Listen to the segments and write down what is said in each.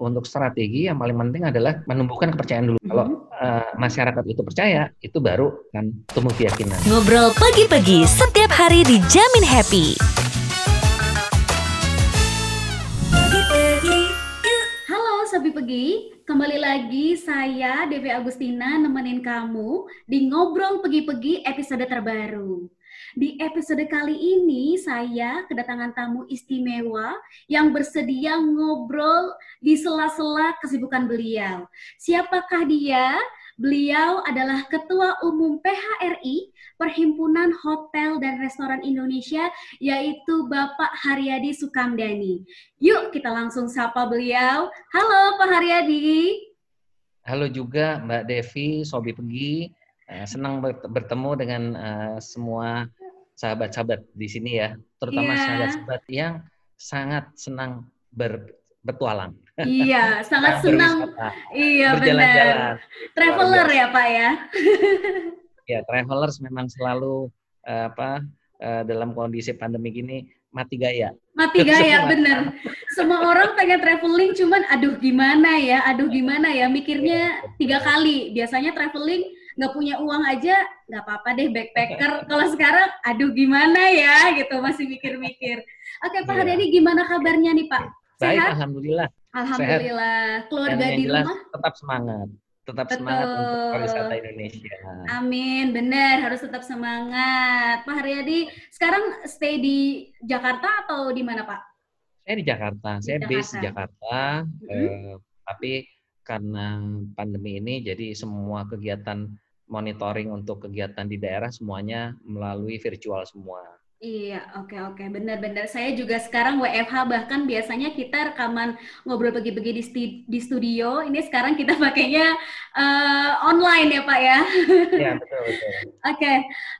untuk strategi yang paling penting adalah menumbuhkan kepercayaan dulu. Mm -hmm. Kalau uh, masyarakat itu percaya, itu baru kan tumbuh keyakinan. Ngobrol pagi-pagi setiap hari dijamin happy. Halo Sobi Pegi, kembali lagi saya Devi Agustina nemenin kamu di Ngobrol Pegi-Pegi episode terbaru. Di episode kali ini saya kedatangan tamu istimewa yang bersedia ngobrol di sela-sela kesibukan beliau. Siapakah dia? Beliau adalah Ketua Umum PHRI, Perhimpunan Hotel dan Restoran Indonesia, yaitu Bapak Haryadi Sukamdani. Yuk kita langsung sapa beliau. Halo Pak Haryadi. Halo juga Mbak Devi, Sobi Pegi. Eh, senang bertemu dengan uh, semua sahabat-sahabat di sini ya, terutama yeah. sahabat-sahabat yang sangat senang ber, bertualang. Iya, sangat senang. Iya, benar. Traveler ya, Pak ya. ya, travelers memang selalu uh, apa uh, dalam kondisi pandemi ini mati gaya. Mati gaya, bener. Semua orang pengen traveling, cuman aduh gimana ya, aduh gimana ya, mikirnya iya, tiga kali. Biasanya traveling nggak punya uang aja nggak apa-apa deh backpacker. Kalau sekarang, aduh gimana ya, gitu masih mikir-mikir. Oke, Pak yeah. Haryadi, gimana kabarnya nih Pak? Sehat? Baik, alhamdulillah. Alhamdulillah. Sehat. Keluarga di jelas, rumah? Tetap semangat. Tetap Betul. semangat untuk pariwisata Indonesia. Amin, benar harus tetap semangat. Pak Haryadi, sekarang stay di Jakarta atau di mana Pak? Saya di Jakarta. Saya Jakarta. base di Jakarta. Mm -hmm. eh, tapi karena pandemi ini, jadi semua kegiatan monitoring untuk kegiatan di daerah semuanya melalui virtual semua. Iya, oke okay, oke, okay. benar-benar. Saya juga sekarang WFH bahkan biasanya kita rekaman ngobrol pagi-pagi di, di studio. Ini sekarang kita pakainya uh, online ya Pak ya. Iya betul betul. oke, okay.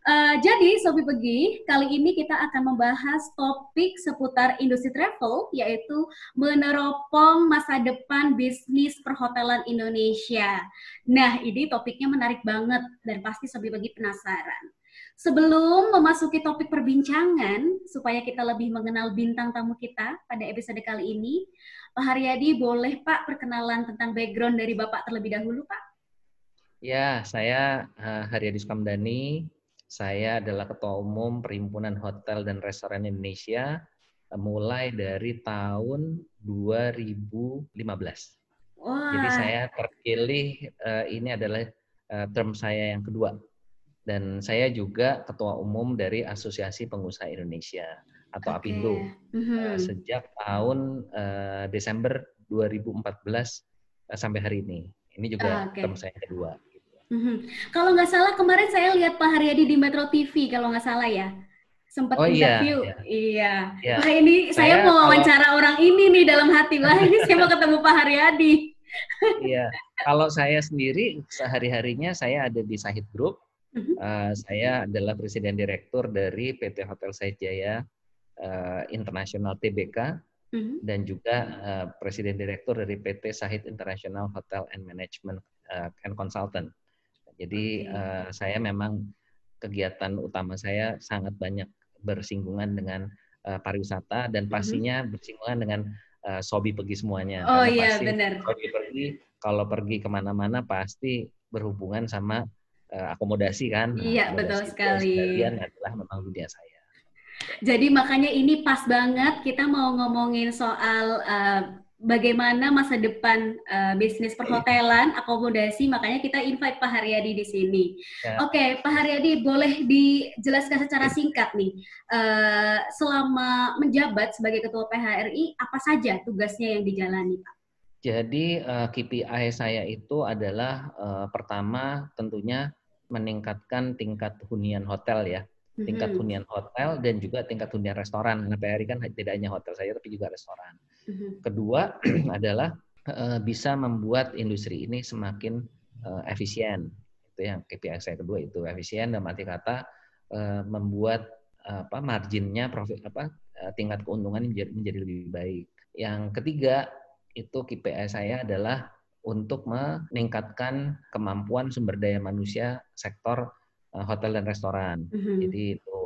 uh, eh, jadi Sofi Pegi kali ini kita akan membahas topik seputar industri travel yaitu meneropong masa depan bisnis perhotelan Indonesia. Nah ini topiknya menarik banget dan pasti Sofi Pegi penasaran. Sebelum memasuki topik perbincangan, supaya kita lebih mengenal bintang tamu kita pada episode kali ini, Pak Haryadi boleh Pak perkenalan tentang background dari Bapak terlebih dahulu Pak? Ya, saya uh, Haryadi Sukamdani. Saya adalah Ketua Umum Perhimpunan Hotel dan Restoran Indonesia uh, mulai dari tahun 2015. Wah. Jadi saya terpilih uh, ini adalah uh, term saya yang kedua dan saya juga ketua umum dari Asosiasi Pengusaha Indonesia atau okay. APindo mm-hmm. sejak tahun uh, Desember 2014 uh, eh, sampai hari ini. Ini juga okay. term saya kedua. Mm-hmm. Kalau nggak salah kemarin saya lihat Pak Haryadi di Metro TV kalau nggak salah ya sempat oh, iya, interview. Iya. iya. iya. Wah ini saya, saya mau wawancara kalau... orang ini nih dalam hati. Wah ini saya mau ketemu Pak Haryadi. iya. Kalau saya sendiri sehari-harinya saya ada di Sahid Group Uh, saya adalah presiden direktur dari PT Hotel Said Jaya uh, International TBK uh-huh. dan juga uh, presiden direktur dari PT Sahid International Hotel and Management uh, and Consultant. Jadi okay. uh, saya memang kegiatan utama saya sangat banyak bersinggungan dengan uh, pariwisata dan pastinya uh-huh. bersinggungan dengan uh, sobi pergi semuanya. Oh iya benar. Sobi pergi kalau pergi ke mana-mana pasti berhubungan sama uh, akomodasi kan. Iya, betul sekali. Sekalian adalah memang dunia saya. Jadi makanya ini pas banget kita mau ngomongin soal uh, bagaimana masa depan uh, bisnis perhotelan, akomodasi, makanya kita invite Pak Haryadi di sini. Ya. Oke, okay, Pak Haryadi boleh dijelaskan secara singkat nih, uh, selama menjabat sebagai Ketua PHRI, apa saja tugasnya yang dijalani Pak? Jadi uh, KPI saya itu adalah uh, pertama tentunya meningkatkan tingkat hunian hotel ya, tingkat mm-hmm. hunian hotel dan juga tingkat hunian restoran. Karena PRI kan tidak hanya hotel saja tapi juga restoran. Mm-hmm. Kedua adalah uh, bisa membuat industri ini semakin uh, efisien. Itu yang KPI saya kedua itu efisien dan mati kata uh, membuat apa marginnya profit apa tingkat keuntungan menjadi, menjadi lebih baik. Yang ketiga itu KPI saya adalah untuk meningkatkan kemampuan sumber daya manusia sektor uh, hotel dan restoran. Mm-hmm. Jadi itu.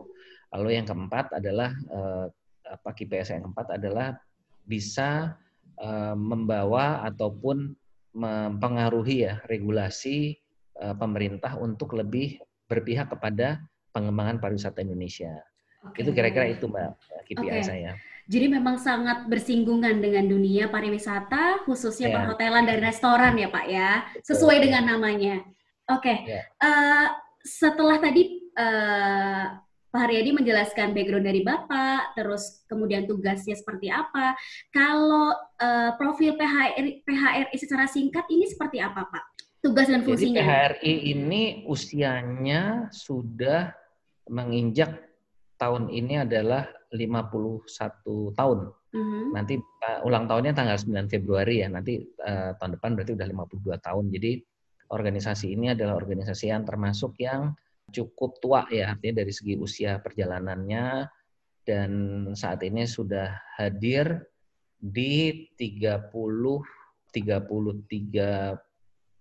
Lalu yang keempat adalah uh, apa KPIs yang keempat adalah bisa uh, membawa ataupun mempengaruhi ya regulasi pemerintah untuk lebih berpihak kepada pengembangan pariwisata Indonesia. Okay. Itu kira-kira itu Mbak KPI okay. saya. Jadi memang sangat bersinggungan dengan dunia pariwisata, khususnya yeah. perhotelan dan restoran ya Pak ya, sesuai Betul. dengan namanya. Oke, okay. Ya. yeah. uh, setelah tadi uh, Pak Haryadi menjelaskan background dari Bapak, terus kemudian tugasnya seperti apa. Kalau uh, profil PHRI, PHRI secara singkat ini seperti apa Pak? Tugas dan fungsinya. Jadi PHRI ini usianya sudah menginjak tahun ini adalah 51 tahun. Mm-hmm. Nanti uh, ulang tahunnya tanggal 9 Februari ya. Nanti uh, tahun depan berarti udah 52 tahun. Jadi organisasi ini adalah organisasi yang termasuk yang cukup tua ya, artinya dari segi usia perjalanannya dan saat ini sudah hadir di 30 33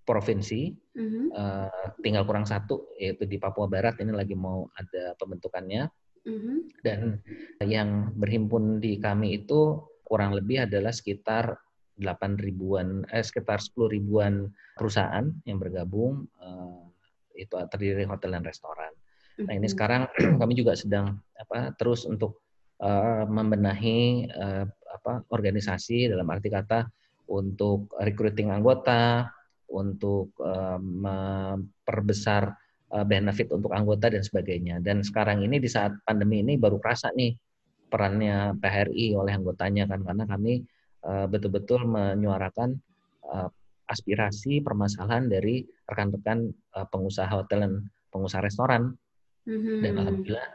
provinsi. Mm-hmm. Uh, tinggal kurang satu yaitu di Papua Barat ini lagi mau ada pembentukannya. Mm-hmm. Dan yang berhimpun di kami itu kurang lebih adalah sekitar 8 ribuan, eh, sekitar 10 ribuan perusahaan yang bergabung, eh, itu terdiri hotel dan restoran. Mm-hmm. Nah ini mm-hmm. sekarang kami juga sedang apa terus untuk uh, membenahi uh, apa organisasi dalam arti kata untuk recruiting anggota, untuk uh, memperbesar Eh, benefit untuk anggota dan sebagainya. Dan sekarang ini di saat pandemi ini baru kerasa nih perannya PHRI oleh anggotanya kan karena kami eh, betul-betul menyuarakan eh, aspirasi permasalahan dari rekan-rekan pengusaha hotel dan pengusaha restoran. Mm-hmm. Dan alhamdulillah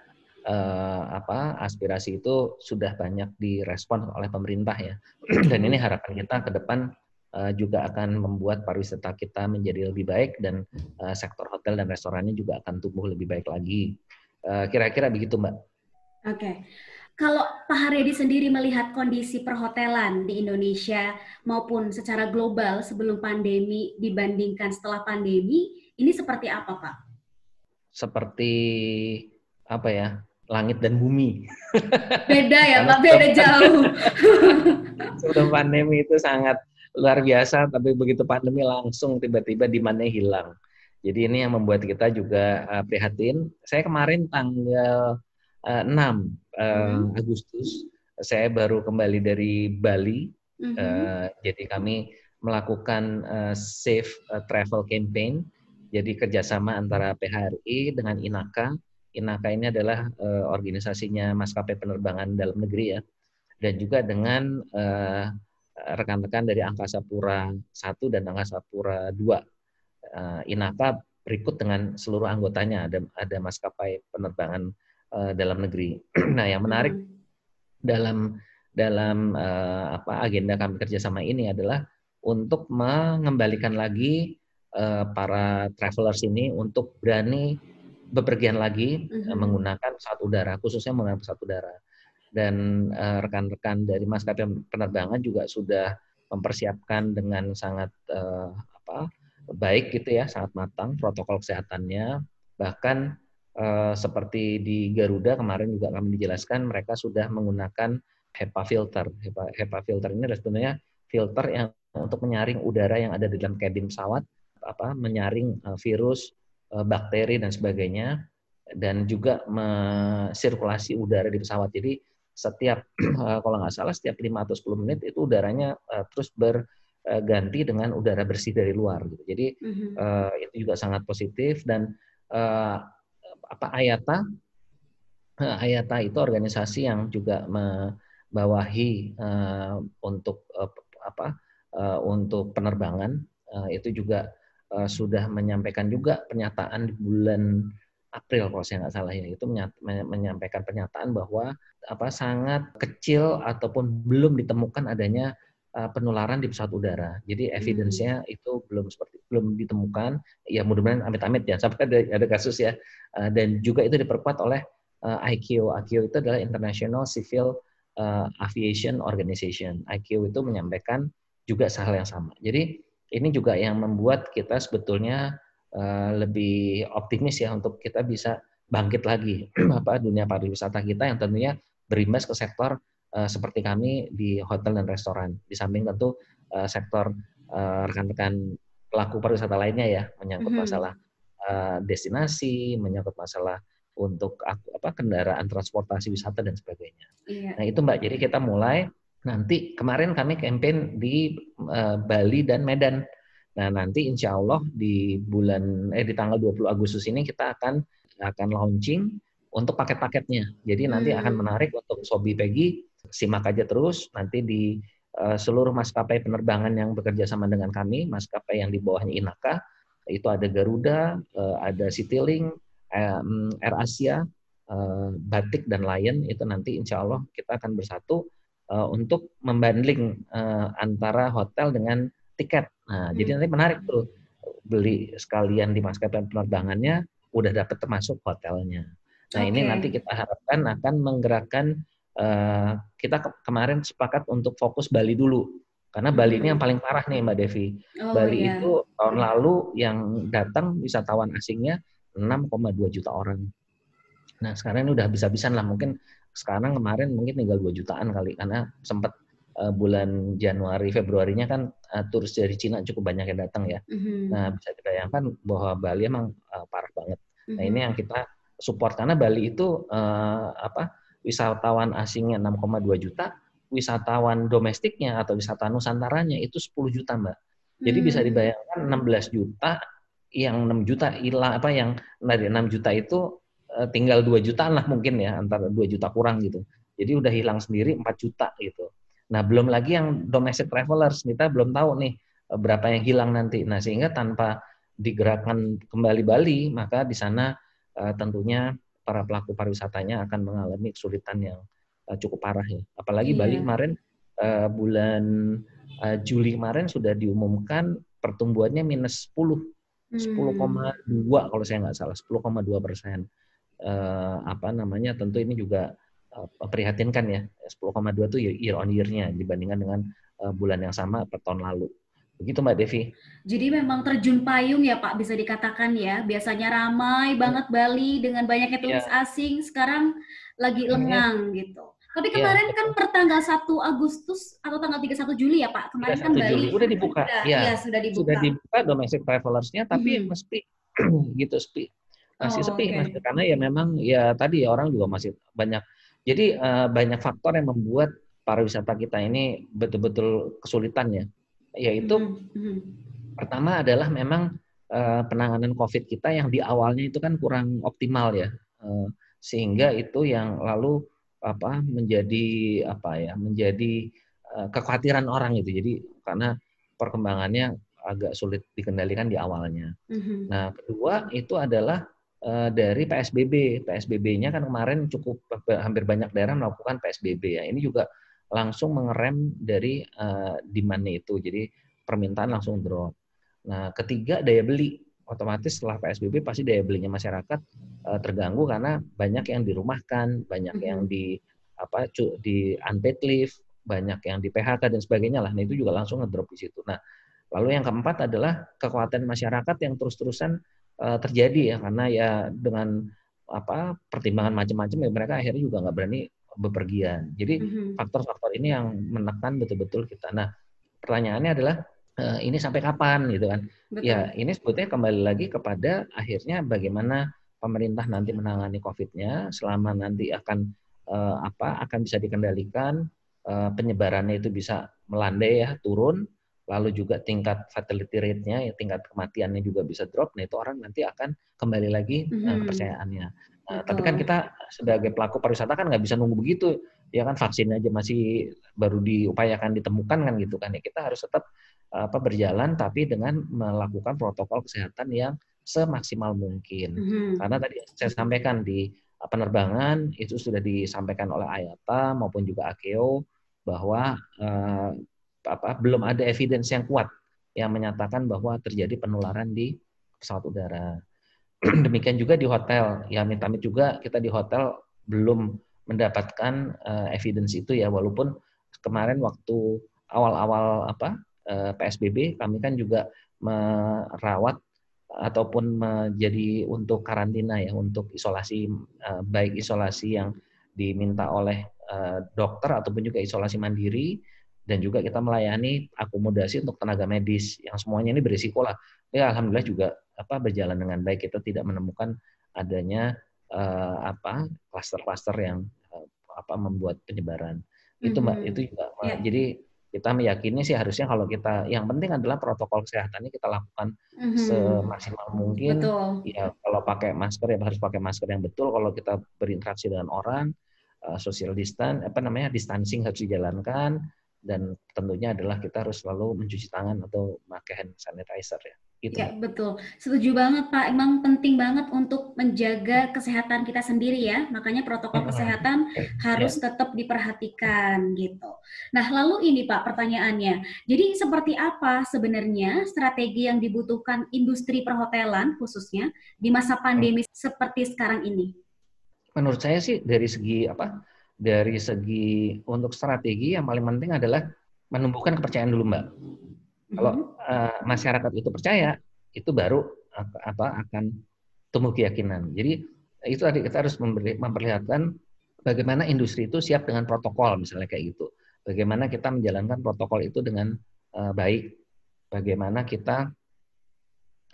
apa aspirasi itu sudah banyak direspon oleh pemerintah ya. dan ini harapan kita ke depan uh, juga akan membuat pariwisata kita menjadi lebih baik dan uh, sektor hotel dan restorannya juga akan tumbuh lebih baik lagi. eh, kira-kira begitu, Mbak. Oke. Okay. Kalau Pak Haryadi sendiri melihat kondisi perhotelan di Indonesia maupun secara global sebelum pandemi dibandingkan setelah pandemi, ini seperti apa, Pak? Seperti apa ya? Langit dan bumi. Beda ya, Pak. Beda jauh. sebelum pandemi itu sangat luar biasa, tapi begitu pandemi langsung tiba-tiba di mana hilang. Jadi ini yang membuat kita juga uh, prihatin. Saya kemarin tanggal uh, 6 uh, hmm. Agustus, saya baru kembali dari Bali. Hmm. Uh, jadi kami melakukan uh, safe uh, travel campaign. Jadi kerjasama antara PHRI dengan INAKA. INAKA ini adalah uh, organisasinya maskapai penerbangan dalam negeri ya, dan juga dengan uh, rekan-rekan dari Angkasa Pura 1 dan Angkasa Pura 2. Uh, eh, Inaka berikut dengan seluruh anggotanya ada ada maskapai penerbangan uh, dalam negeri. nah, yang menarik dalam dalam uh, apa agenda kami kerjasama ini adalah untuk mengembalikan lagi uh, para travelers ini untuk berani bepergian lagi mm -hmm. menggunakan pesawat udara, khususnya menggunakan pesawat udara dan uh, rekan-rekan dari maskapai penerbangan juga sudah mempersiapkan dengan sangat uh, apa baik gitu ya, sangat matang protokol kesehatannya. Bahkan uh, seperti di Garuda kemarin juga kami dijelaskan mereka sudah menggunakan HEPA filter. HEPA, HEPA filter ini adalah sebenarnya filter yang untuk menyaring udara yang ada di dalam kabin pesawat, apa menyaring uh, virus, uh, bakteri dan sebagainya dan juga sirkulasi udara di pesawat. Jadi setiap eh, kalau nggak salah setiap 5 atau 10 menit itu udaranya uh, terus berganti dengan udara bersih dari luar gitu. Jadi mm-hmm. uh, itu juga sangat positif dan uh, apa Ayata Ayata itu organisasi yang juga membawahi uh, untuk uh, apa uh, untuk penerbangan uh, itu juga uh, sudah menyampaikan juga pernyataan di bulan April kalau saya nggak salah ya itu menyampaikan pernyataan bahwa apa sangat kecil ataupun belum ditemukan adanya uh, penularan di pesawat udara. Jadi evidence-nya hmm. itu belum seperti belum ditemukan. Ya mudah-mudahan amit-amit ya sampai ada ada kasus ya. Uh, dan juga itu diperkuat oleh uh, ICAO. ICAO itu adalah International Civil uh, Aviation Organization. ICAO itu menyampaikan juga hal yang sama. Jadi ini juga yang membuat kita sebetulnya Eh, lebih optimis ya untuk kita bisa bangkit lagi apa dunia pariwisata kita yang tentunya berimbas ke sektor uh, seperti kami di hotel dan restoran. Di samping tentu uh, sektor rekan-rekan pelaku pariwisata lainnya ya menyangkut mm -hmm. masalah uh, destinasi, menyangkut masalah untuk apa kendaraan transportasi wisata dan sebagainya. Iya. Nah itu mbak, jadi kita mulai nanti kemarin kami campaign di uh, Bali dan Medan. Nah nanti insya Allah di bulan eh di tanggal 20 Agustus ini kita akan akan launching untuk paket-paketnya. Jadi nanti akan hmm. menarik untuk Sobi Peggy, simak aja terus nanti di uh, seluruh maskapai penerbangan yang bekerja sama dengan kami, maskapai yang di bawahnya Inaka, itu ada Garuda, uh, ada Citylink, um, Air Asia, uh, Batik dan Lion itu nanti insya Allah kita akan bersatu uh, untuk membanding uh, antara hotel dengan tiket. Nah, hmm. jadi nanti menarik tuh beli sekalian di maskapai penerbangannya udah dapat termasuk hotelnya. Nah okay. ini nanti kita harapkan akan menggerakkan uh, kita ke kemarin sepakat untuk fokus Bali dulu karena Bali ini yang hmm. paling parah nih Mbak Devi. Oh, Bali yeah. itu tahun lalu yang datang wisatawan asingnya 6,2 juta orang. Nah sekarang ini udah bisa-bisan lah mungkin sekarang kemarin mungkin tinggal 2 jutaan kali karena sempat uh, bulan Januari Februarinya kan uh, turis dari Cina cukup banyak yang datang ya. Mm-hmm. Nah bisa dibayangkan bahwa Bali emang uh, parah banget. Mm-hmm. Nah ini yang kita support karena Bali itu uh, apa wisatawan asingnya 6,2 juta, wisatawan domestiknya atau wisatawan nusantaranya itu 10 juta mbak. Jadi mm-hmm. bisa dibayangkan 16 juta yang 6 juta hilang apa yang dari 6 juta itu tinggal 2 jutaan lah mungkin ya antara 2 juta kurang gitu. Jadi udah hilang sendiri 4 juta gitu. Nah, belum lagi yang domestic travelers, kita belum tahu nih eh, berapa yang hilang nanti. Nah, sehingga tanpa digerakkan kembali Bali, maka di sana uh, tentunya para pelaku pariwisatanya akan mengalami kesulitan yang uh, cukup parah ya. Apalagi yeah. Bali kemarin uh, bulan uh, Juli kemarin sudah diumumkan pertumbuhannya minus 10, hmm. 10,2 kalau saya nggak salah, 10,2 persen. Uh, apa namanya? Tentu ini juga prihatinkan ya 10,2 itu year on year-nya dibandingkan dengan uh, bulan yang sama per tahun lalu. Begitu Mbak Devi. Jadi memang terjun payung ya Pak bisa dikatakan ya. Biasanya ramai banget Bali dengan banyaknya turis yeah. asing, sekarang lagi iya. lengang yeah. gitu. Tapi iya, kemarin yeah, kan per tanggal 1 Agustus atau tanggal 31 Juli ya Pak. Kemarin kan Bali Juli. udah dibuka. Sudah, ya. ya, sudah dibuka. Sudah dibuka domestic travelers-nya tapi mm -hmm. mesti gitu sepi. Masih oh, sepi okay. masih karena ya memang ya tadi ya orang juga masih banyak jadi uh, banyak faktor yang membuat pariwisata kita ini betul-betul kesulitan ya. Yaitu mm -hmm. pertama adalah memang uh, penanganan COVID kita yang di awalnya itu kan kurang optimal ya. Uh, sehingga itu yang lalu apa menjadi apa ya menjadi uh, kekhawatiran orang itu. Jadi karena perkembangannya agak sulit dikendalikan di awalnya. Mm -hmm. Nah, kedua itu adalah Eh, dari PSBB. PSBB-nya kan kemarin cukup hampir banyak daerah melakukan PSBB ya. Ini juga langsung mengerem dari uh, demand-nya itu. Jadi permintaan langsung drop. Nah, ketiga daya beli. Otomatis setelah PSBB pasti daya belinya masyarakat uh, terganggu karena banyak yang dirumahkan, banyak yang mm-hmm. di apa di unpaid leave, banyak yang di PHK dan sebagainya lah. Nah, itu juga langsung ngedrop di situ. Nah, lalu yang keempat adalah kekuatan masyarakat yang terus-terusan uh, terjadi ya karena ya dengan apa pertimbangan macam-macam ya mereka akhirnya juga nggak berani bepergian. Jadi mm-hmm. faktor-faktor ini yang menekan betul-betul kita. Nah pertanyaannya adalah uh, ini sampai kapan gitu kan? Betul. Ya ini sebetulnya kembali lagi kepada akhirnya bagaimana pemerintah nanti menangani COVID-nya selama nanti akan uh, apa akan bisa dikendalikan uh, penyebarannya itu bisa melandai ya turun lalu juga tingkat fatality rate-nya, ya, tingkat kematiannya juga bisa drop, nah itu orang nanti akan kembali lagi mm-hmm. kepercayaannya. Nah, tapi kan kita sebagai pelaku pariwisata kan nggak bisa nunggu begitu, ya kan vaksin aja masih baru diupayakan ditemukan kan gitu kan ya kita harus tetap apa berjalan tapi dengan melakukan protokol kesehatan yang semaksimal mungkin. Mm-hmm. Karena tadi saya sampaikan di penerbangan itu sudah disampaikan oleh Ayata maupun juga Akeo bahwa uh, apa belum ada evidence yang kuat yang menyatakan bahwa terjadi penularan di pesawat udara. Demikian juga di hotel. Ya amit-amit juga kita di hotel belum mendapatkan uh, evidence itu ya walaupun kemarin waktu awal-awal apa uh, eh, PSBB kami kan juga merawat ataupun menjadi untuk karantina ya untuk isolasi uh, baik isolasi yang diminta oleh uh, dokter ataupun juga isolasi mandiri dan juga kita melayani akomodasi untuk tenaga medis yang semuanya ini berisiko lah. Ya alhamdulillah juga apa berjalan dengan baik. Kita tidak menemukan adanya uh, apa klaster-klaster yang uh, apa membuat penyebaran. Itu Mbak, mm-hmm. itu juga. Yeah. Jadi kita meyakini sih harusnya kalau kita yang penting adalah protokol kesehatan ini kita lakukan mm-hmm. semaksimal mungkin. Betul. Ya kalau pakai masker ya harus pakai masker yang betul. Kalau kita berinteraksi dengan orang, uh, social distance apa namanya distancing harus dijalankan dan tentunya adalah kita harus selalu mencuci tangan atau pakai hand sanitizer ya. Gitu. Ya betul, setuju banget Pak. Emang penting banget untuk menjaga kesehatan kita sendiri ya. Makanya protokol kesehatan ya. harus tetap diperhatikan gitu. Nah lalu ini Pak pertanyaannya. Jadi seperti apa sebenarnya strategi yang dibutuhkan industri perhotelan khususnya di masa pandemi hmm. seperti sekarang ini? Menurut saya sih dari segi apa? dari segi untuk strategi yang paling penting adalah menumbuhkan kepercayaan dulu mbak. Kalau uh, masyarakat itu percaya, itu baru apa akan tumbuh keyakinan. Jadi itu tadi kita harus memperlihatkan bagaimana industri itu siap dengan protokol misalnya kayak gitu. Bagaimana kita menjalankan protokol itu dengan uh, baik. Bagaimana kita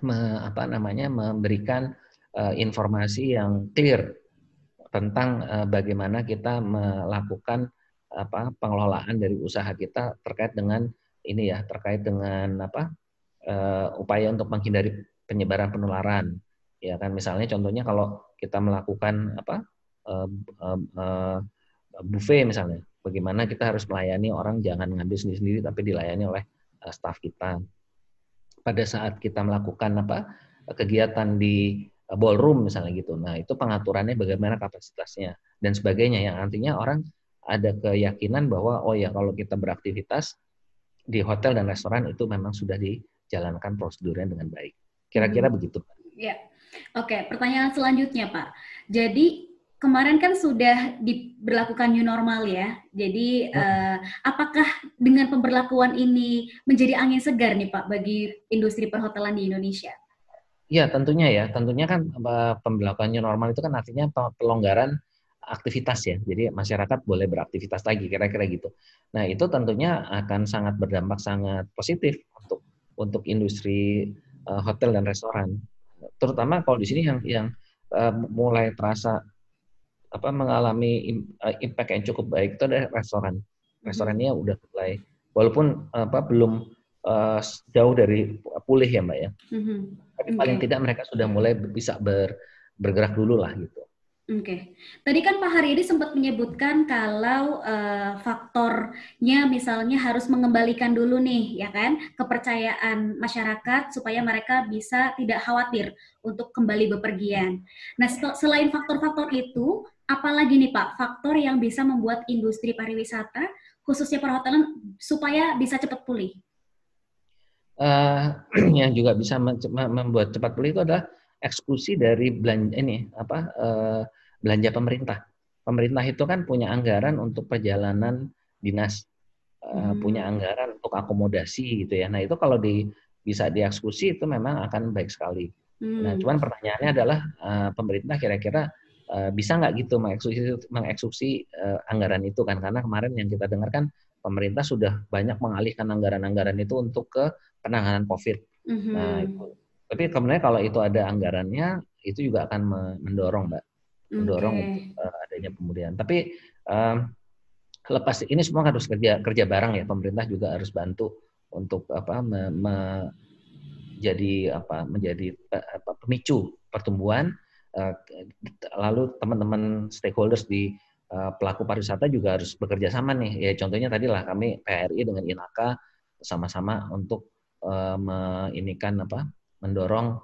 me, apa namanya memberikan uh, informasi yang clear tentang uh, bagaimana kita melakukan apa pengelolaan dari usaha kita terkait dengan ini ya terkait dengan apa uh, upaya untuk menghindari penyebaran penularan ya kan misalnya contohnya kalau kita melakukan apa uh, uh, uh, buffet misalnya bagaimana kita harus melayani orang jangan ngambil sendiri-sendiri tapi dilayani oleh uh, staf kita pada saat kita melakukan apa kegiatan di ballroom misalnya gitu. Nah, itu pengaturannya bagaimana kapasitasnya dan sebagainya yang artinya orang ada keyakinan bahwa oh ya kalau kita beraktivitas di hotel dan restoran itu memang sudah dijalankan prosedurnya dengan baik. Kira-kira hmm. begitu. Ya. Oke, pertanyaan selanjutnya, Pak. Jadi kemarin kan sudah diberlakukan new normal ya. Jadi hmm. uh, apakah dengan pemberlakuan ini menjadi angin segar nih Pak bagi industri perhotelan di Indonesia? Ya tentunya ya, tentunya kan pembelakannya normal itu kan artinya pelonggaran aktivitas ya. Jadi masyarakat boleh beraktivitas lagi kira-kira gitu. Nah, itu tentunya akan sangat berdampak sangat positif untuk untuk industri uh, hotel dan restoran. Terutama kalau di sini yang yang uh, mulai terasa apa mengalami impact yang cukup baik itu adalah restoran. Restorannya udah mulai walaupun apa belum uh, jauh dari pulih ya mbak ya. Mm-hmm. Tapi okay. paling tidak mereka sudah mulai bisa ber, bergerak dulu lah gitu. Oke, okay. tadi kan Pak Haryadi sempat menyebutkan kalau uh, faktornya misalnya harus mengembalikan dulu nih, ya kan, kepercayaan masyarakat supaya mereka bisa tidak khawatir untuk kembali bepergian. Nah, selain faktor-faktor itu, apalagi nih Pak, faktor yang bisa membuat industri pariwisata, khususnya perhotelan, supaya bisa cepat pulih? uh, yang juga bisa membuat cepat pulih itu adalah eksekusi dari belanja ini apa uh, belanja pemerintah. Pemerintah itu kan punya anggaran untuk perjalanan dinas, uh, hmm. punya anggaran untuk akomodasi gitu ya. Nah itu kalau di bisa dieksekusi itu memang akan baik sekali. Nah, hmm. Nah cuman pertanyaannya adalah uh, pemerintah kira-kira uh, bisa nggak gitu mengeksekusi mengeksekusi uh, anggaran itu kan karena kemarin yang kita dengar kan pemerintah sudah banyak mengalihkan anggaran-anggaran itu untuk ke penanganan COVID. Mm-hmm. Nah, itu. Tapi kemudian kalau itu ada anggarannya, itu juga akan mendorong, mbak, mendorong okay. untuk uh, adanya pemulihan. Tapi um, lepas ini semua harus kerja kerja bareng ya, pemerintah juga harus bantu untuk apa me, me, jadi apa menjadi apa, pemicu pertumbuhan. Uh, lalu teman-teman stakeholders di uh, pelaku pariwisata juga harus bekerja sama nih. Ya contohnya tadi lah kami PRI dengan INAKA sama-sama untuk uh, kan apa mendorong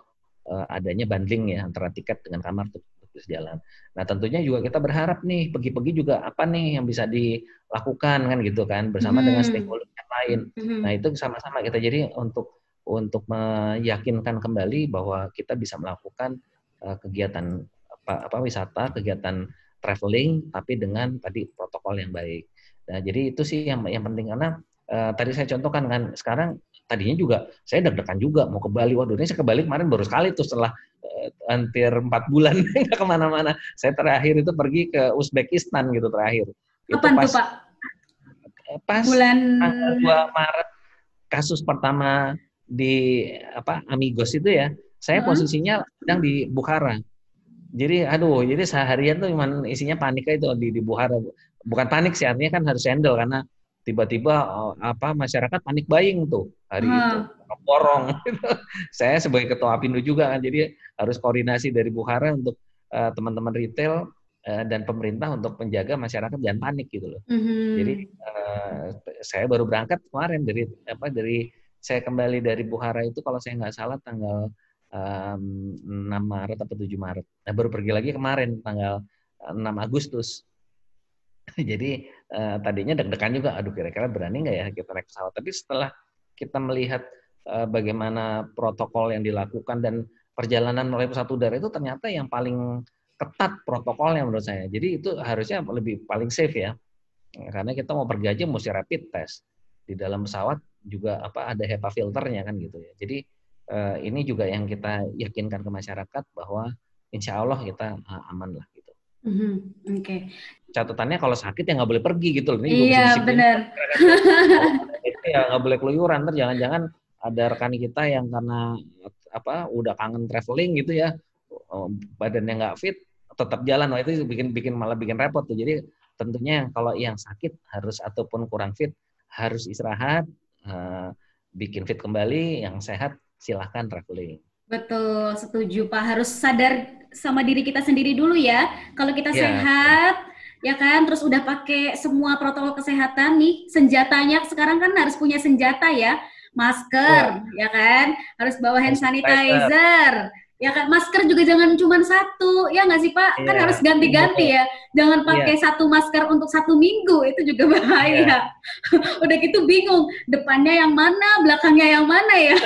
uh, adanya bundling ya antara tiket dengan kamar terus jalan. Nah tentunya juga kita berharap nih pergi-pergi juga apa nih yang bisa dilakukan kan gitu kan bersama hmm. dengan stakeholder yang lain. Hmm. Nah itu sama-sama kita jadi untuk untuk meyakinkan kembali bahwa kita bisa melakukan uh, kegiatan apa, apa wisata, kegiatan traveling tapi dengan tadi protokol yang baik. Nah jadi itu sih yang yang penting karena uh, tadi saya contohkan kan sekarang tadinya juga saya deg-degan juga mau ke Bali. Waduh, ini saya ke Bali kemarin baru sekali tuh setelah uh, hampir empat bulan nggak ke mana-mana. Saya terakhir itu pergi ke Uzbekistan gitu terakhir Kapan pas, tuh Pak? Pas bulan tanggal 2 Maret kasus pertama di apa Amigos itu ya, saya -huh. posisinya sedang di Bukhara. Jadi aduh, jadi seharian tuh cuman isinya panik itu di di Bukhara. Bukan panik sih, artinya kan harus handle karena tiba-tiba uh, apa masyarakat panik buying tuh hari hmm. itu. Borong. Saya sebagai ketua Apindo juga kan jadi harus koordinasi dari Bukhara untuk uh, teman-teman retail uh, dan pemerintah untuk menjaga masyarakat jangan panik gitu loh. Hmm. jadi uh, saya baru berangkat kemarin dari apa dari saya kembali dari Bukhara itu kalau saya nggak salah tanggal um, 6 Maret atau 7 Maret. Nah, baru pergi lagi kemarin tanggal 6 Agustus. Jadi uh, tadinya deg-degan juga, aduh kira-kira berani nggak ya kita naik pesawat. Tapi setelah kita melihat uh, bagaimana protokol yang dilakukan dan perjalanan melalui pesawat udara itu ternyata yang paling ketat protokolnya menurut saya. Jadi itu harusnya lebih paling safe ya. Karena kita mau pergi aja mesti rapid test. Di dalam pesawat juga apa ada HEPA filternya kan gitu ya. Jadi uh, ini juga yang kita yakinkan ke masyarakat bahwa insya Allah kita aman lah. Mm-hmm. Oke. Okay. Catatannya kalau sakit ya nggak boleh pergi gitu loh. Ini iya benar. Itu ya nggak boleh keluyuran. Ntar jangan-jangan ada rekan kita yang karena apa udah kangen traveling gitu ya, oh, badannya nggak fit, tetap jalan. Wah itu bikin bikin malah bikin repot tuh. Jadi tentunya kalau yang sakit harus ataupun kurang fit harus istirahat, uh, bikin fit kembali. Yang sehat silahkan traveling. Betul, setuju Pak. Harus sadar sama diri kita sendiri dulu ya. Kalau kita yeah. sehat, ya kan, terus udah pakai semua protokol kesehatan nih, senjatanya sekarang kan harus punya senjata ya, masker, oh. ya kan, harus bawa hand sanitizer. Ya kan, masker juga jangan cuma satu, ya nggak sih Pak? Yeah. Kan iya. harus ganti-ganti ya. Jangan pakai yeah. satu masker untuk satu minggu, itu juga bahaya. Yeah. Udah gitu bingung, depannya yang mana, belakangnya yang mana ya.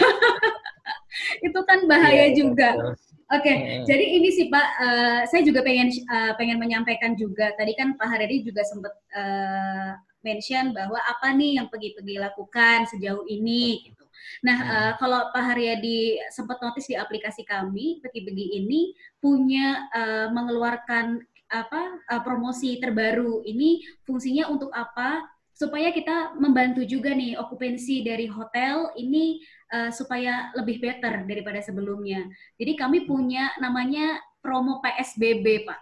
itu kan bahaya yeah, juga. Oke, okay, hmm. jadi ini sih Pak, uh, saya juga pengen uh, pengen menyampaikan juga. Tadi kan Pak Haryadi juga sempat uh, mention bahwa apa nih yang pergi-pergi lakukan sejauh ini. Gitu. Nah, uh, kalau Pak Haryadi sempat notice di aplikasi kami, pergi-pergi ini punya uh, mengeluarkan apa uh, promosi terbaru. Ini fungsinya untuk apa? supaya kita membantu juga nih okupansi dari hotel ini uh, supaya lebih better daripada sebelumnya. Jadi kami punya namanya promo PSBB, Pak.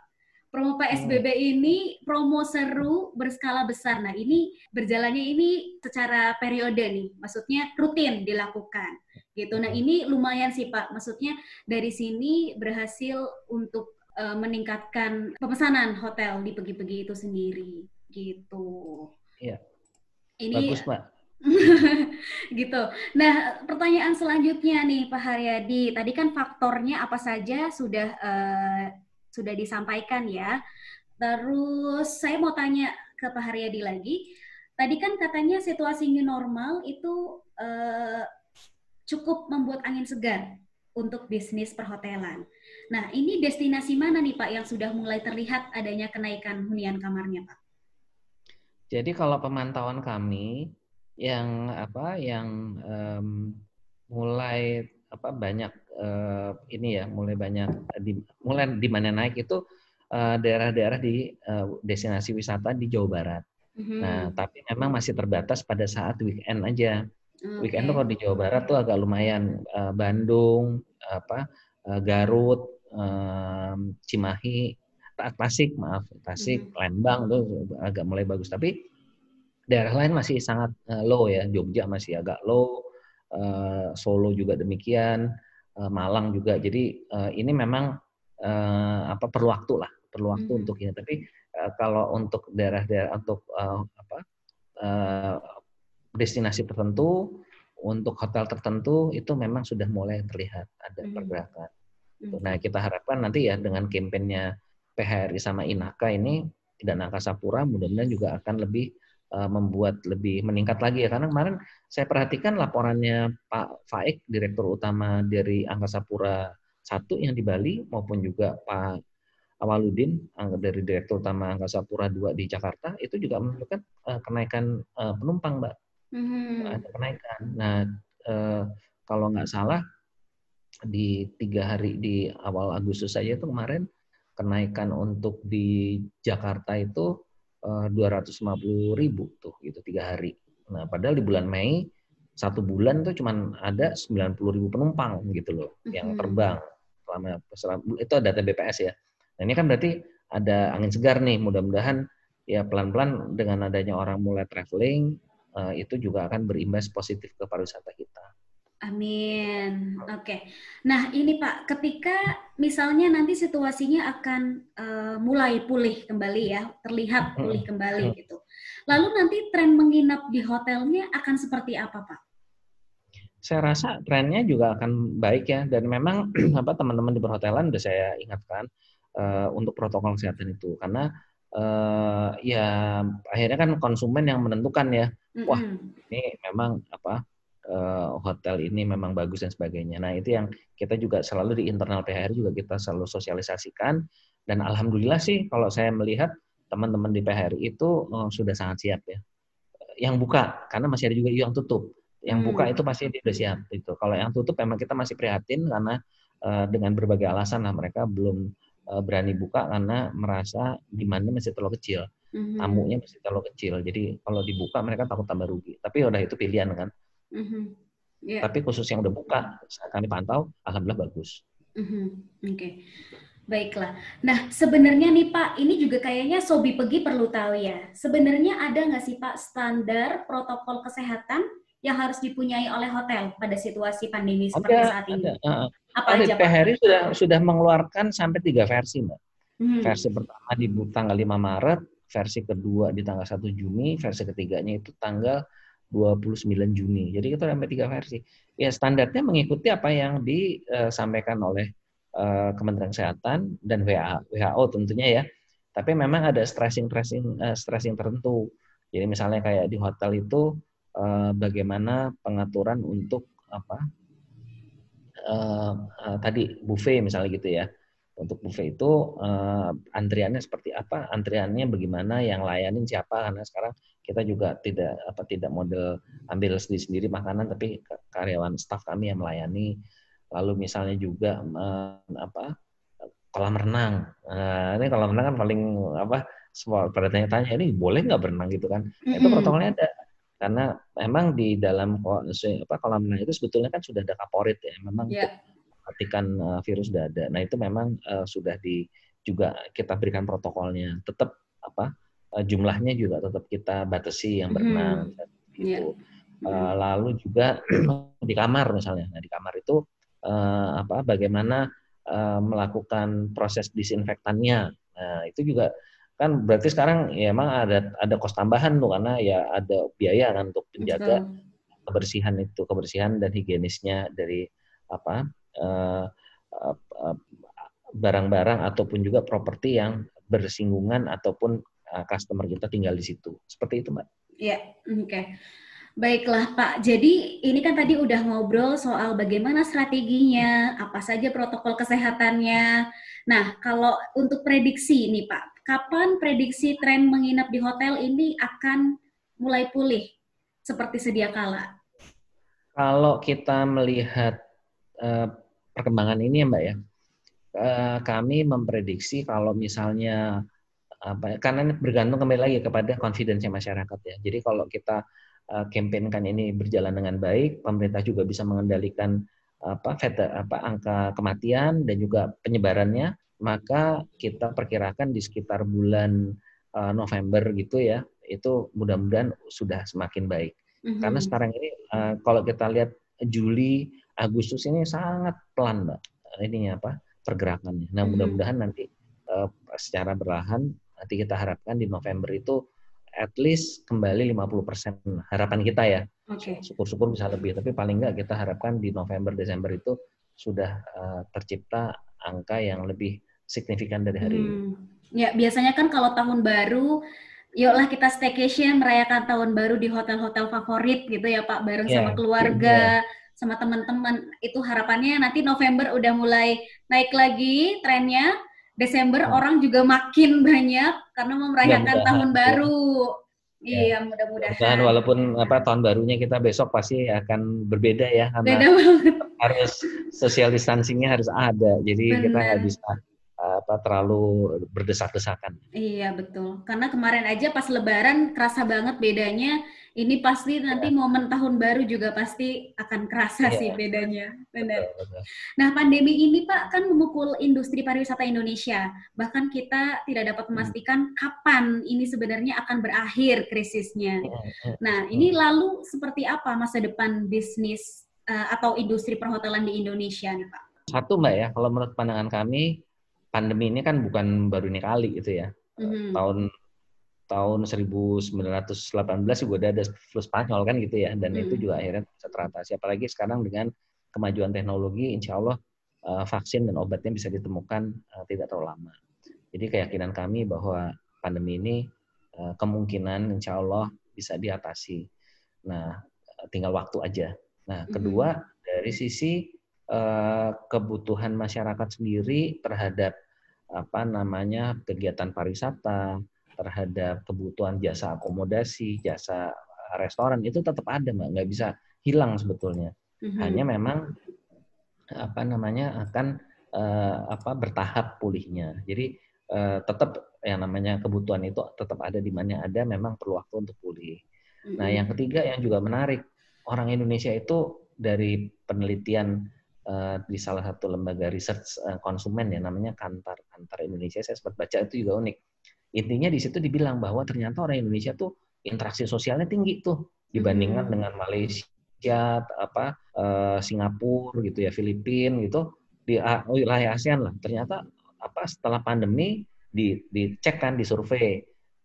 Promo PSBB hmm. ini promo seru berskala besar. Nah, ini berjalannya ini secara periode nih, maksudnya rutin dilakukan. Gitu. Nah, ini lumayan sih, Pak. Maksudnya dari sini berhasil untuk uh, meningkatkan pemesanan hotel di pergi-pergi itu sendiri. Gitu. Iya. Ini Bagus, Pak. gitu. Nah, pertanyaan selanjutnya nih Pak Haryadi, tadi kan faktornya apa saja sudah uh, sudah disampaikan ya. Terus saya mau tanya ke Pak Haryadi lagi. Tadi kan katanya situasi new normal itu uh, cukup membuat angin segar untuk bisnis perhotelan. Nah, ini destinasi mana nih Pak yang sudah mulai terlihat adanya kenaikan hunian kamarnya Pak? Jadi kalau pemantauan kami yang apa yang um, mulai apa banyak uh, ini ya mulai banyak di, mulai di mana naik itu daerah daerah-daerah di uh, destinasi wisata di Jawa Barat. Mm-hmm. Nah tapi memang masih terbatas pada saat weekend aja. Okay. Weekend tuh kalau di Jawa Barat tuh agak lumayan uh, Bandung apa uh, Garut um, Cimahi Tasik maaf Tasik hmm. Lembang tuh agak mulai bagus tapi daerah lain masih sangat uh, low ya Jogja masih agak low uh, Solo juga demikian uh, Malang juga jadi uh, ini memang uh, apa perlu waktu lah perlu waktu hmm. untuk ini tapi uh, kalau untuk daerah-daerah untuk uh, apa uh, destinasi tertentu untuk hotel tertentu itu memang sudah mulai terlihat ada hmm. pergerakan. Hmm. Nah kita harapkan nanti ya dengan kampanyenya PHRI sama Inaka ini dan Angkasa Pura mudah-mudahan juga akan lebih membuat lebih meningkat lagi ya karena kemarin saya perhatikan laporannya Pak Faik Direktur Utama dari Angkasa Pura satu yang di Bali maupun juga Pak Awaludin dari Direktur Utama Angkasa Pura 2 di Jakarta itu juga menunjukkan uh, kenaikan uh, penumpang, Mbak. Mm-hmm. Ada kenaikan. Nah, kalau nggak salah di tiga hari di awal Agustus saja itu kemarin kenaikan untuk di Jakarta itu 250 ribu tuh gitu tiga hari. Nah padahal di bulan Mei satu bulan tuh cuman ada 90 ribu penumpang gitu loh mm-hmm. yang terbang selama, selama itu data BPS ya. Nah ini kan berarti ada angin segar nih. Mudah-mudahan ya pelan-pelan dengan adanya orang mulai traveling uh, itu juga akan berimbas positif ke pariwisata kita. Amin. Oke. Okay. Nah, ini Pak, ketika misalnya nanti situasinya akan uh, mulai pulih kembali ya, terlihat pulih kembali gitu. Lalu nanti tren menginap di hotelnya akan seperti apa, Pak? Saya rasa trennya juga akan baik ya dan memang apa teman-teman di perhotelan sudah saya ingatkan uh, untuk protokol kesehatan itu karena uh, ya akhirnya kan konsumen yang menentukan ya. Wah, ini memang apa uh, hotel ini memang bagus dan sebagainya. Nah itu yang kita juga selalu di internal PHR juga kita selalu sosialisasikan dan alhamdulillah sih kalau saya melihat teman-teman di PHR itu uh, sudah sangat siap ya. Yang buka karena masih ada juga yang tutup. Yang hmm. buka itu pasti dia sudah siap itu. Kalau yang tutup memang kita masih prihatin karena uh, dengan berbagai alasan lah mereka belum uh, berani buka karena merasa demandnya masih terlalu kecil. Mm-hmm. Tamunya masih terlalu kecil. Jadi kalau dibuka mereka takut tambah rugi. Tapi udah itu pilihan kan. Mm-hmm. Yeah. Tapi khusus yang udah buka, kami pantau, alhamdulillah bagus. Mm-hmm. Oke, okay. baiklah. Nah, sebenarnya nih Pak, ini juga kayaknya Sobi Pegi perlu tahu ya. Sebenarnya ada nggak sih Pak standar protokol kesehatan yang harus dipunyai oleh hotel pada situasi pandemi seperti ada, saat ini? Ada. Apa ada, aja PHRI sudah sudah mengeluarkan sampai tiga versi, Mbak. Hmm. Versi pertama di tanggal 5 Maret, versi kedua di tanggal 1 Juni, versi ketiganya itu tanggal 29 Juni. Jadi kita sampai tiga versi. Ya standarnya mengikuti apa yang disampaikan oleh eh, Kementerian Kesehatan dan WHO tentunya ya. Tapi memang ada stressing stressing eh, tertentu. Jadi misalnya kayak di hotel itu eh, bagaimana pengaturan untuk apa tadi buffet misalnya gitu ya untuk buffet itu uh, antriannya seperti apa? Antriannya bagaimana? Yang layanin siapa? Karena sekarang kita juga tidak apa tidak model ambil sendiri sendiri makanan tapi karyawan staff kami yang melayani. Lalu misalnya juga uh, apa kolam renang. Uh, ini kolam renang kan paling apa semua pada tanya-tanya ini boleh nggak berenang? Gitu kan. Mm-hmm. itu protokolnya ada. Karena memang di dalam apa kolam renang itu sebetulnya kan sudah ada kaporit ya. Memang yeah mematikan uh, virus sudah ada. Nah itu memang uh, sudah di juga kita berikan protokolnya. Tetap apa uh, jumlahnya juga tetap kita batasi yang berenang hmm. gitu. Yeah. Uh, lalu juga di kamar misalnya. Nah di kamar itu uh, apa bagaimana uh, melakukan proses disinfektannya. Nah itu juga kan berarti sekarang ya emang ada ada kos tambahan tuh karena ya ada biaya kan untuk menjaga kebersihan itu kebersihan dan higienisnya dari apa barang-barang ataupun juga properti yang bersinggungan ataupun eh, customer kita tinggal di situ. Seperti itu, Mbak. Iya, oke. Okay. Baiklah Pak, jadi ini kan tadi udah ngobrol soal bagaimana strateginya, apa saja protokol kesehatannya. Nah, kalau untuk prediksi nih Pak, kapan prediksi tren menginap di hotel ini akan mulai pulih seperti sedia kala? Kalau kita melihat perkembangan ini ya Mbak ya, eh, kami memprediksi kalau misalnya apa ya, karena ini bergantung kembali lagi kepada confidence masyarakat ya. Jadi kalau kita uh, ini berjalan dengan baik, pemerintah juga bisa mengendalikan apa apa angka kematian dan juga penyebarannya, maka kita perkirakan di sekitar bulan uh, November gitu ya, itu mudah-mudahan sudah semakin baik. Mm-hmm. Karena sekarang ini uh, kalau kita lihat Juli Agustus ini sangat pelan mbak ininya apa pergerakannya. Nah hmm. mudah-mudahan nanti uh, secara berlahan nanti kita harapkan di November itu at least kembali 50% harapan kita ya. Okay. Syukur-syukur bisa lebih, tapi paling enggak kita harapkan di November Desember itu sudah uh, tercipta angka yang lebih signifikan dari hari hmm. ini. Ya, biasanya kan kalau tahun baru yuklah kita staycation merayakan tahun baru di hotel-hotel favorit gitu ya Pak bareng yeah, sama keluarga. Yeah sama teman-teman. Itu harapannya nanti November udah mulai naik lagi trennya. Desember hmm. orang juga makin banyak karena merayakan ya, tahun ya. baru. Ya. Iya, mudah-mudahan. Dan walaupun apa tahun barunya kita besok pasti akan berbeda ya karena Beda harus social distancingnya harus ada. Jadi Benar. kita nggak bisa apa terlalu berdesak-desakan. Iya betul. Karena kemarin aja pas Lebaran kerasa banget bedanya. Ini pasti nanti ya. momen tahun baru juga pasti akan kerasa ya. sih bedanya. Benar. Betul, betul. Nah pandemi ini Pak kan memukul industri pariwisata Indonesia. Bahkan kita tidak dapat hmm. memastikan hmm. kapan ini sebenarnya akan berakhir krisisnya. Hmm, hmm, nah ini lalu seperti apa masa depan bisnis uh, atau industri perhotelan di Indonesia nih Pak? Satu Mbak ya, kalau menurut pandangan kami pandemi ini kan bukan baru ini kali gitu ya. Mm-hmm. Tahun tahun 1918 juga udah ada flu Spanyol kan gitu ya, dan mm-hmm. itu juga akhirnya bisa teratasi. Apalagi sekarang dengan kemajuan teknologi, insya Allah uh, vaksin dan obatnya bisa ditemukan uh, tidak terlalu lama. Jadi keyakinan kami bahwa pandemi ini uh, kemungkinan insya Allah bisa diatasi. Nah, tinggal waktu aja. Nah, kedua mm-hmm. dari sisi Eh, kebutuhan masyarakat sendiri terhadap apa namanya kegiatan pariwisata, terhadap kebutuhan jasa akomodasi, jasa restoran itu tetap ada, mbak, nggak bisa hilang sebetulnya. Mm-hmm. Hanya memang apa namanya akan uh, apa bertahap pulihnya. Jadi uh, tetap yang namanya kebutuhan itu tetap ada di mana ada, memang perlu waktu untuk pulih. Mm-hmm. Nah, yang ketiga yang juga menarik, orang Indonesia itu dari penelitian uh, di salah satu lembaga research uh, konsumen ya namanya Kantar Kantar Indonesia saya sempat baca itu juga unik intinya di situ dibilang bahwa ternyata orang Indonesia tuh interaksi sosialnya tinggi tuh dibandingkan hmm. dengan Malaysia apa uh, Singapura gitu ya Filipina gitu di uh, wilayah ASEAN lah ternyata apa setelah pandemi di dicek kan di survei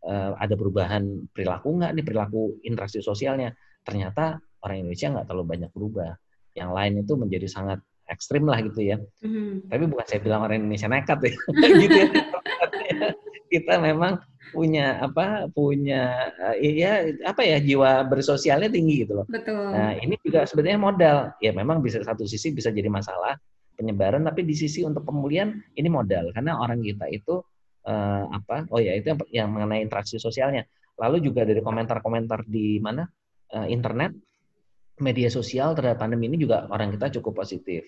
uh, ada perubahan perilaku nggak nih perilaku interaksi sosialnya ternyata orang Indonesia nggak terlalu banyak berubah yang lain itu menjadi sangat ekstrim lah gitu ya. Mm-hmm. Tapi bukan saya bilang orang Indonesia nekat ya, gitu ya. Kita memang punya apa punya ya apa ya jiwa bersosialnya tinggi gitu loh. Betul. Nah ini juga sebenarnya modal. Ya memang bisa satu sisi bisa jadi masalah penyebaran, tapi di sisi untuk pemulihan ini modal karena orang kita itu uh, apa? Oh ya itu yang, yang mengenai interaksi sosialnya. Lalu juga dari komentar-komentar di mana uh, internet media sosial terhadap pandemi ini juga orang kita cukup positif.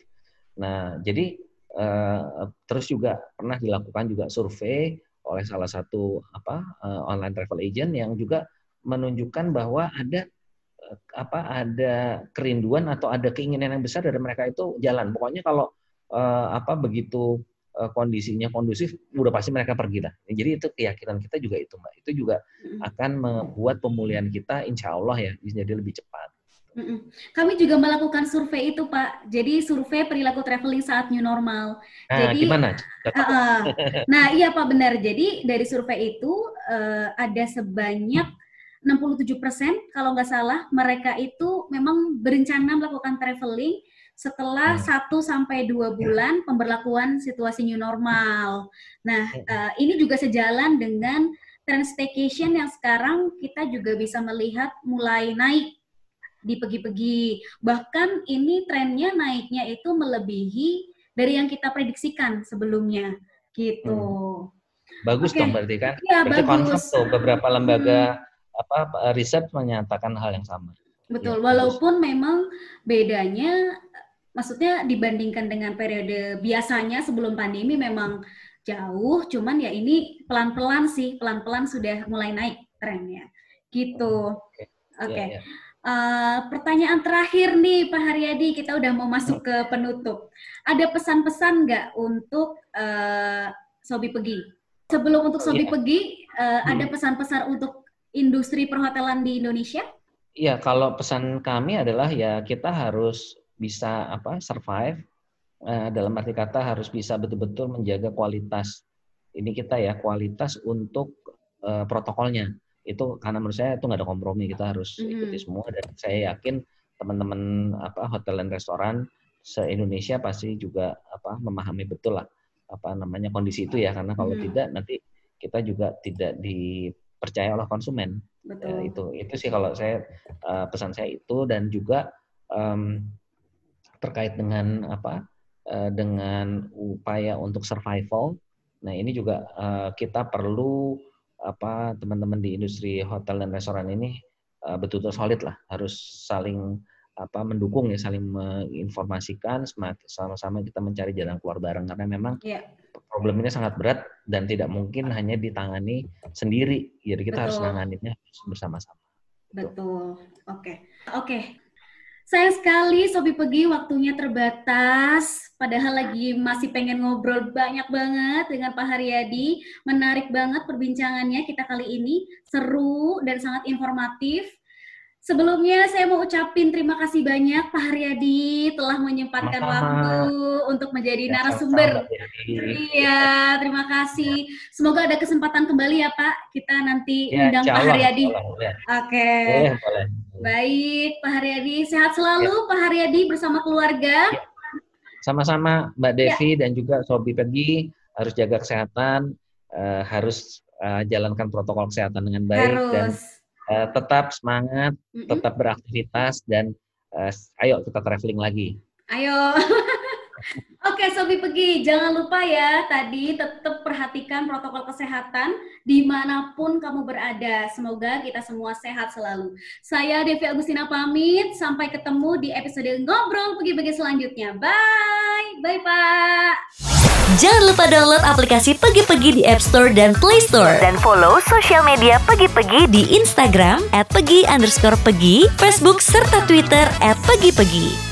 Nah, jadi uh, terus juga pernah dilakukan juga survei oleh salah satu apa uh, online travel agent yang juga menunjukkan bahwa ada uh, apa ada kerinduan atau ada keinginan yang besar dari mereka itu jalan. Pokoknya kalau uh, apa begitu uh, kondisinya kondusif, udah pasti mereka pergi lah. Jadi itu keyakinan kita juga itu, mbak. Itu juga akan membuat pemulihan kita, insya Allah ya, jadi lebih cepat. Kami juga melakukan survei itu, Pak. Jadi survei perilaku traveling saat new normal. Nah, Jadi gimana? Uh, nah, iya Pak benar. Jadi dari survei itu uh, ada sebanyak 67% kalau nggak salah mereka itu memang berencana melakukan traveling setelah hmm. 1 sampai 2 bulan pemberlakuan situasi new normal. Nah, uh, ini juga sejalan dengan trend staycation yang sekarang kita juga bisa melihat mulai naik di pergi-pergi. Bahkan ini trennya naiknya itu melebihi dari yang kita prediksikan sebelumnya gitu. Hmm. Bagus okay. dong berarti kan? Ya, berarti bagus. tuh beberapa lembaga hmm. apa riset menyatakan hal yang sama. Betul, ya, walaupun bagus. memang bedanya maksudnya dibandingkan dengan periode biasanya sebelum pandemi memang jauh, cuman ya ini pelan-pelan sih, pelan-pelan sudah mulai naik trennya. Gitu. Oke. Okay. Okay. Ya, ya. Uh, pertanyaan terakhir nih Pak Haryadi, kita udah mau masuk ke penutup. Ada pesan-pesan nggak untuk uh, Sobi Pegi? Sebelum untuk Sobi oh, iya. Pegi, uh, hmm. ada pesan-pesan untuk industri perhotelan di Indonesia? Iya, kalau pesan kami adalah ya kita harus bisa apa survive uh, dalam arti kata harus bisa betul-betul menjaga kualitas ini kita ya kualitas untuk uh, protokolnya itu karena menurut saya itu nggak ada kompromi kita harus ikuti mm. semua dan saya yakin teman-teman apa hotel dan restoran se Indonesia pasti juga apa memahami betul lah apa namanya kondisi itu ya karena kalau mm. tidak nanti kita juga tidak dipercaya oleh konsumen betul. Ya, itu itu sih kalau saya uh, pesan saya itu dan juga um, terkait dengan apa uh, dengan upaya untuk survival nah ini juga uh, kita perlu apa teman-teman di industri hotel dan restoran ini uh, betul-betul solid lah, harus saling apa mendukung ya, saling menginformasikan, sama-sama kita mencari jalan keluar bareng karena memang yeah. problem ini sangat berat dan tidak mungkin hanya ditangani sendiri. Jadi kita Betul. harus menanganinya bersama-sama. Betul. Oke. Okay. Oke. Okay. Sayang sekali Sobi Pegi waktunya terbatas. Padahal lagi masih pengen ngobrol banyak banget dengan Pak Haryadi. Menarik banget perbincangannya kita kali ini. Seru dan sangat informatif. Sebelumnya saya mau ucapin terima kasih banyak Pak Haryadi telah menyempatkan Sama. waktu untuk menjadi ya, narasumber. Iya, terima kasih. Semoga ada kesempatan kembali ya Pak. Kita nanti ya, undang Pak Haryadi. Oke. Okay. Baik, Pak Haryadi sehat selalu ya. Pak Haryadi bersama keluarga. Ya. Sama-sama Mbak. Devi ya. dan juga Sobi Pergi harus jaga kesehatan, uh, harus uh, jalankan protokol kesehatan dengan baik harus. dan uh, tetap semangat, mm -hmm. tetap beraktivitas dan uh, ayo kita traveling lagi. Ayo. Oke, Sobi pergi. Jangan lupa ya, tadi tetap perhatikan protokol kesehatan di mana pun kamu berada. Semoga kita semua sehat selalu. Saya Devi Agustina pamit. Sampai ketemu di episode Ngobrol Pergi-Pergi selanjutnya. Bye. Bye, Pak. Jangan lupa download aplikasi Pegi-Pegi di App Store dan Play Store. Dan follow sosial media Pegi-Pegi di Instagram at Pegi underscore Pegi, Facebook, serta Twitter at Pegi-Pegi.